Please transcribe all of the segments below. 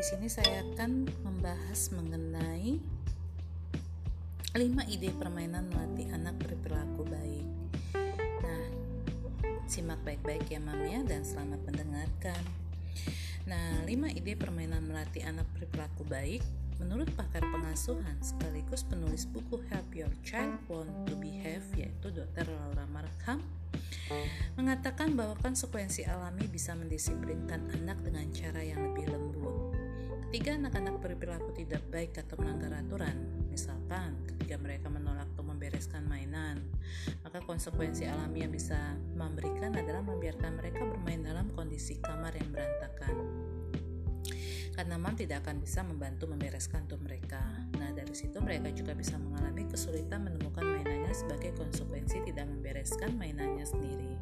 di sini saya akan membahas mengenai 5 ide permainan melatih anak berperilaku baik. Nah, simak baik-baik ya Mam ya dan selamat mendengarkan. Nah, 5 ide permainan melatih anak berperilaku baik Menurut pakar pengasuhan sekaligus penulis buku Help Your Child Want to Behave yaitu Dr. Laura Markham mengatakan bahwa konsekuensi alami bisa mendisiplinkan anak dengan cara yang lebih lembut. Ketika anak-anak berperilaku tidak baik atau melanggar aturan, misalkan ketika mereka menolak atau membereskan mainan, maka konsekuensi alami yang bisa memberikan adalah membiarkan mereka bermain dalam kondisi kamar yang berantakan karena mam tidak akan bisa membantu membereskan untuk mereka. Nah, dari situ mereka juga bisa mengalami kesulitan menemukan mainannya sebagai konsekuensi tidak membereskan mainannya sendiri.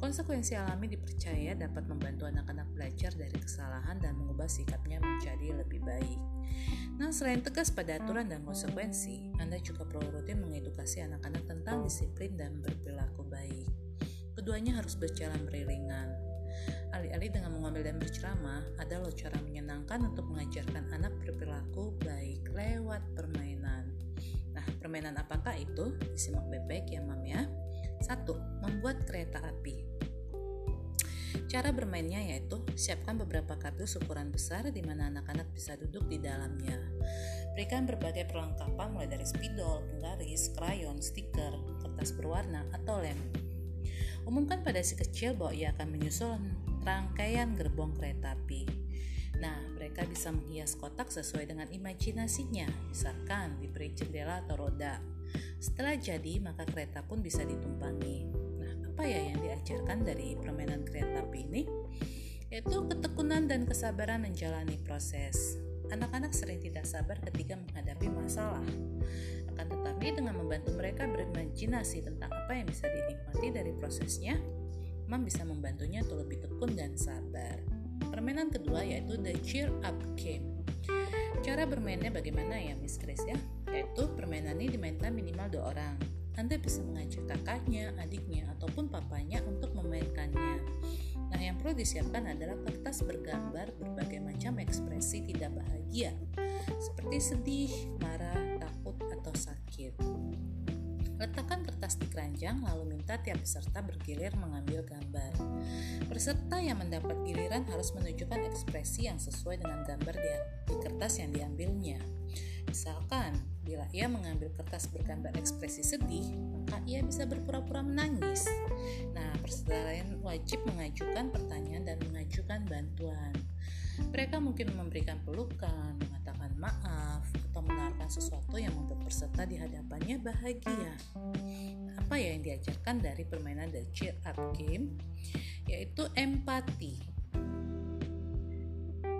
Konsekuensi alami dipercaya dapat membantu anak-anak belajar dari kesalahan dan mengubah sikapnya menjadi lebih baik. Nah, selain tegas pada aturan dan konsekuensi, Anda juga perlu rutin mengedukasi anak-anak tentang disiplin dan berperilaku baik. Keduanya harus berjalan beriringan. Alih-alih dengan mengambil dan berceramah, ada loh cara menyenangkan untuk baik lewat permainan. Nah, permainan apakah itu? Disimak baik-baik ya, Mam ya. Satu, membuat kereta api. Cara bermainnya yaitu siapkan beberapa kardus ukuran besar di mana anak-anak bisa duduk di dalamnya. Berikan berbagai perlengkapan mulai dari spidol, penggaris, krayon, stiker, kertas berwarna, atau lem. Umumkan pada si kecil bahwa ia akan menyusul rangkaian gerbong kereta api. Nah, mereka bisa menghias kotak sesuai dengan imajinasinya, misalkan diberi jendela atau roda. Setelah jadi, maka kereta pun bisa ditumpangi. Nah, apa ya yang diajarkan dari permainan kereta api ini? Yaitu ketekunan dan kesabaran menjalani proses. Anak-anak sering tidak sabar ketika menghadapi masalah. Akan tetapi dengan membantu mereka berimajinasi tentang apa yang bisa dinikmati dari prosesnya, Mam bisa membantunya untuk lebih tekun dan sabar. Permainan kedua yaitu The Cheer Up Game. Cara bermainnya bagaimana ya Miss Chris ya? Yaitu permainan ini dimainkan minimal dua orang. Anda bisa mengajak kakaknya, adiknya, ataupun papanya untuk memainkannya. Nah, yang perlu disiapkan adalah kertas bergambar berbagai macam ekspresi tidak bahagia, seperti sedih, marah, takut, atau sakit. Letakkan kertas di keranjang lalu minta tiap peserta bergilir mengambil gambar. Peserta yang mendapat giliran harus menunjukkan ekspresi yang sesuai dengan gambar di, di kertas yang diambilnya. Misalkan, bila ia mengambil kertas bergambar ekspresi sedih, maka ia bisa berpura-pura menangis. Nah, peserta lain wajib mengajukan pertanyaan dan mengajukan bantuan. Mereka mungkin memberikan pelukan, mengatakan maaf, atau menawarkan sesuatu yang membuat peserta di hadapannya bahagia. Apa ya yang diajarkan dari permainan The Cheer Up Game? Yaitu empati.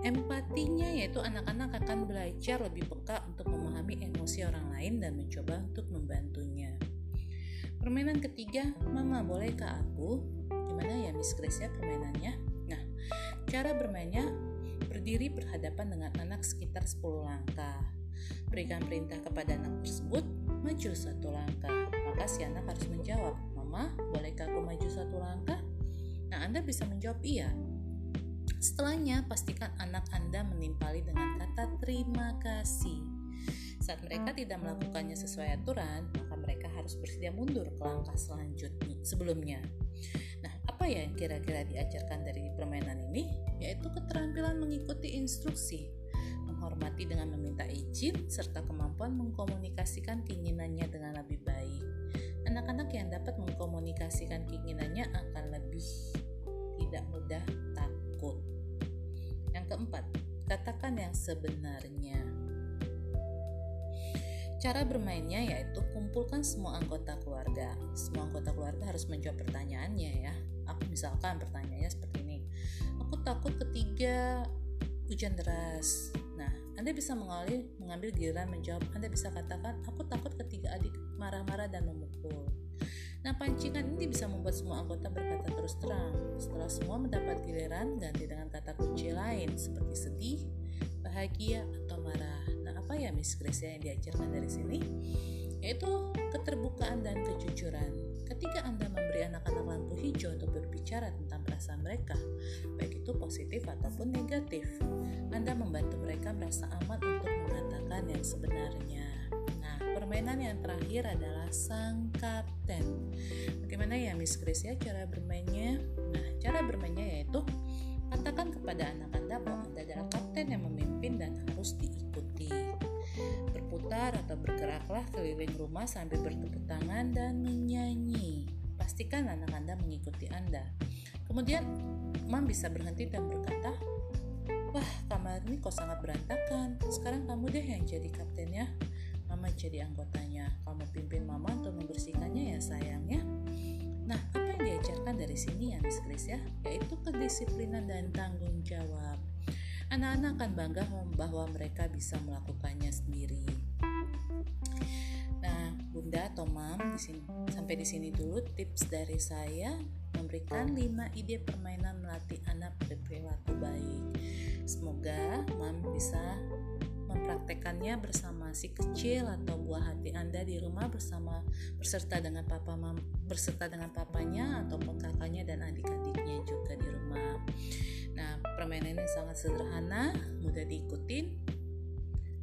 Empatinya yaitu anak-anak akan belajar lebih peka untuk memahami emosi orang lain dan mencoba untuk membantunya. Permainan ketiga, Mama bolehkah aku? Gimana ya Miss Grace ya permainannya? Nah, cara bermainnya berdiri berhadapan dengan anak sekitar 10 langkah. Berikan perintah kepada anak tersebut, maju satu langkah. Maka si anak harus menjawab, Mama, bolehkah aku maju satu langkah? Nah, Anda bisa menjawab iya. Setelahnya, pastikan anak Anda menimpali dengan kata terima kasih. Saat mereka tidak melakukannya sesuai aturan, maka mereka harus bersedia mundur ke langkah selanjutnya sebelumnya. Apa ya yang kira-kira diajarkan dari permainan ini? Yaitu keterampilan mengikuti instruksi, menghormati dengan meminta izin, serta kemampuan mengkomunikasikan keinginannya dengan lebih baik. Anak-anak yang dapat mengkomunikasikan keinginannya akan lebih tidak mudah takut. Yang keempat, katakan yang sebenarnya. Cara bermainnya yaitu kumpulkan semua anggota keluarga. Semua anggota keluarga harus menjawab pertanyaannya ya. Aku misalkan pertanyaannya seperti ini. Aku takut ketiga hujan deras. Nah, Anda bisa mengalih, mengambil giliran menjawab. Anda bisa katakan, aku takut ketiga adik marah-marah dan memukul. Nah, pancingan ini bisa membuat semua anggota berkata terus terang. Setelah semua mendapat giliran, ganti dengan kata kunci lain seperti sedih, bahagia, atau marah apa ya Miss Grace yang diajarkan dari sini yaitu keterbukaan dan kejujuran ketika Anda memberi anak-anak lampu hijau untuk berbicara tentang perasaan mereka, baik itu positif ataupun negatif, Anda membantu mereka merasa aman untuk mengatakan yang sebenarnya. Nah, permainan yang terakhir adalah sang kapten. Bagaimana ya Miss Chris ya cara bermainnya? Nah, cara bermainnya yaitu katakan kepada anak Anda bahwa Anda adalah kapten yang memimpin dan harus diikuti berputar atau bergeraklah keliling rumah sambil bertepuk tangan dan menyanyi. Pastikan anak Anda mengikuti Anda. Kemudian, Mam bisa berhenti dan berkata, Wah, kamar ini kok sangat berantakan. Sekarang kamu deh yang jadi kaptennya. Mama jadi anggotanya. Kamu pimpin Mama untuk membersihkannya ya sayang ya. Nah, apa yang diajarkan dari sini ya Miss Chris ya? Yaitu kedisiplinan dan tanggung jawab. Anak-anak akan bangga bahwa mereka bisa melakukannya sendiri. Nah, Bunda atau Mam, di sini sampai di sini dulu tips dari saya memberikan 5 ide permainan melatih anak berperilaku baik. Semoga Mam bisa mempraktekannya bersama si kecil atau buah hati Anda di rumah bersama berserta dengan papa mam, berserta dengan papanya ataupun kakaknya dan adik-adiknya juga di rumah. Nah, permainan ini sangat sederhana, mudah diikutin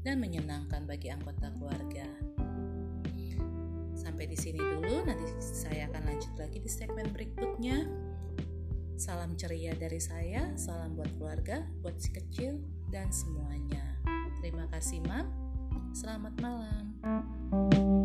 dan menyenangkan bagi anggota keluarga. Sampai di sini dulu, nanti saya akan lanjut lagi di segmen berikutnya. Salam ceria dari saya, salam buat keluarga, buat si kecil, dan semuanya. Terima kasih, Mam. Selamat malam.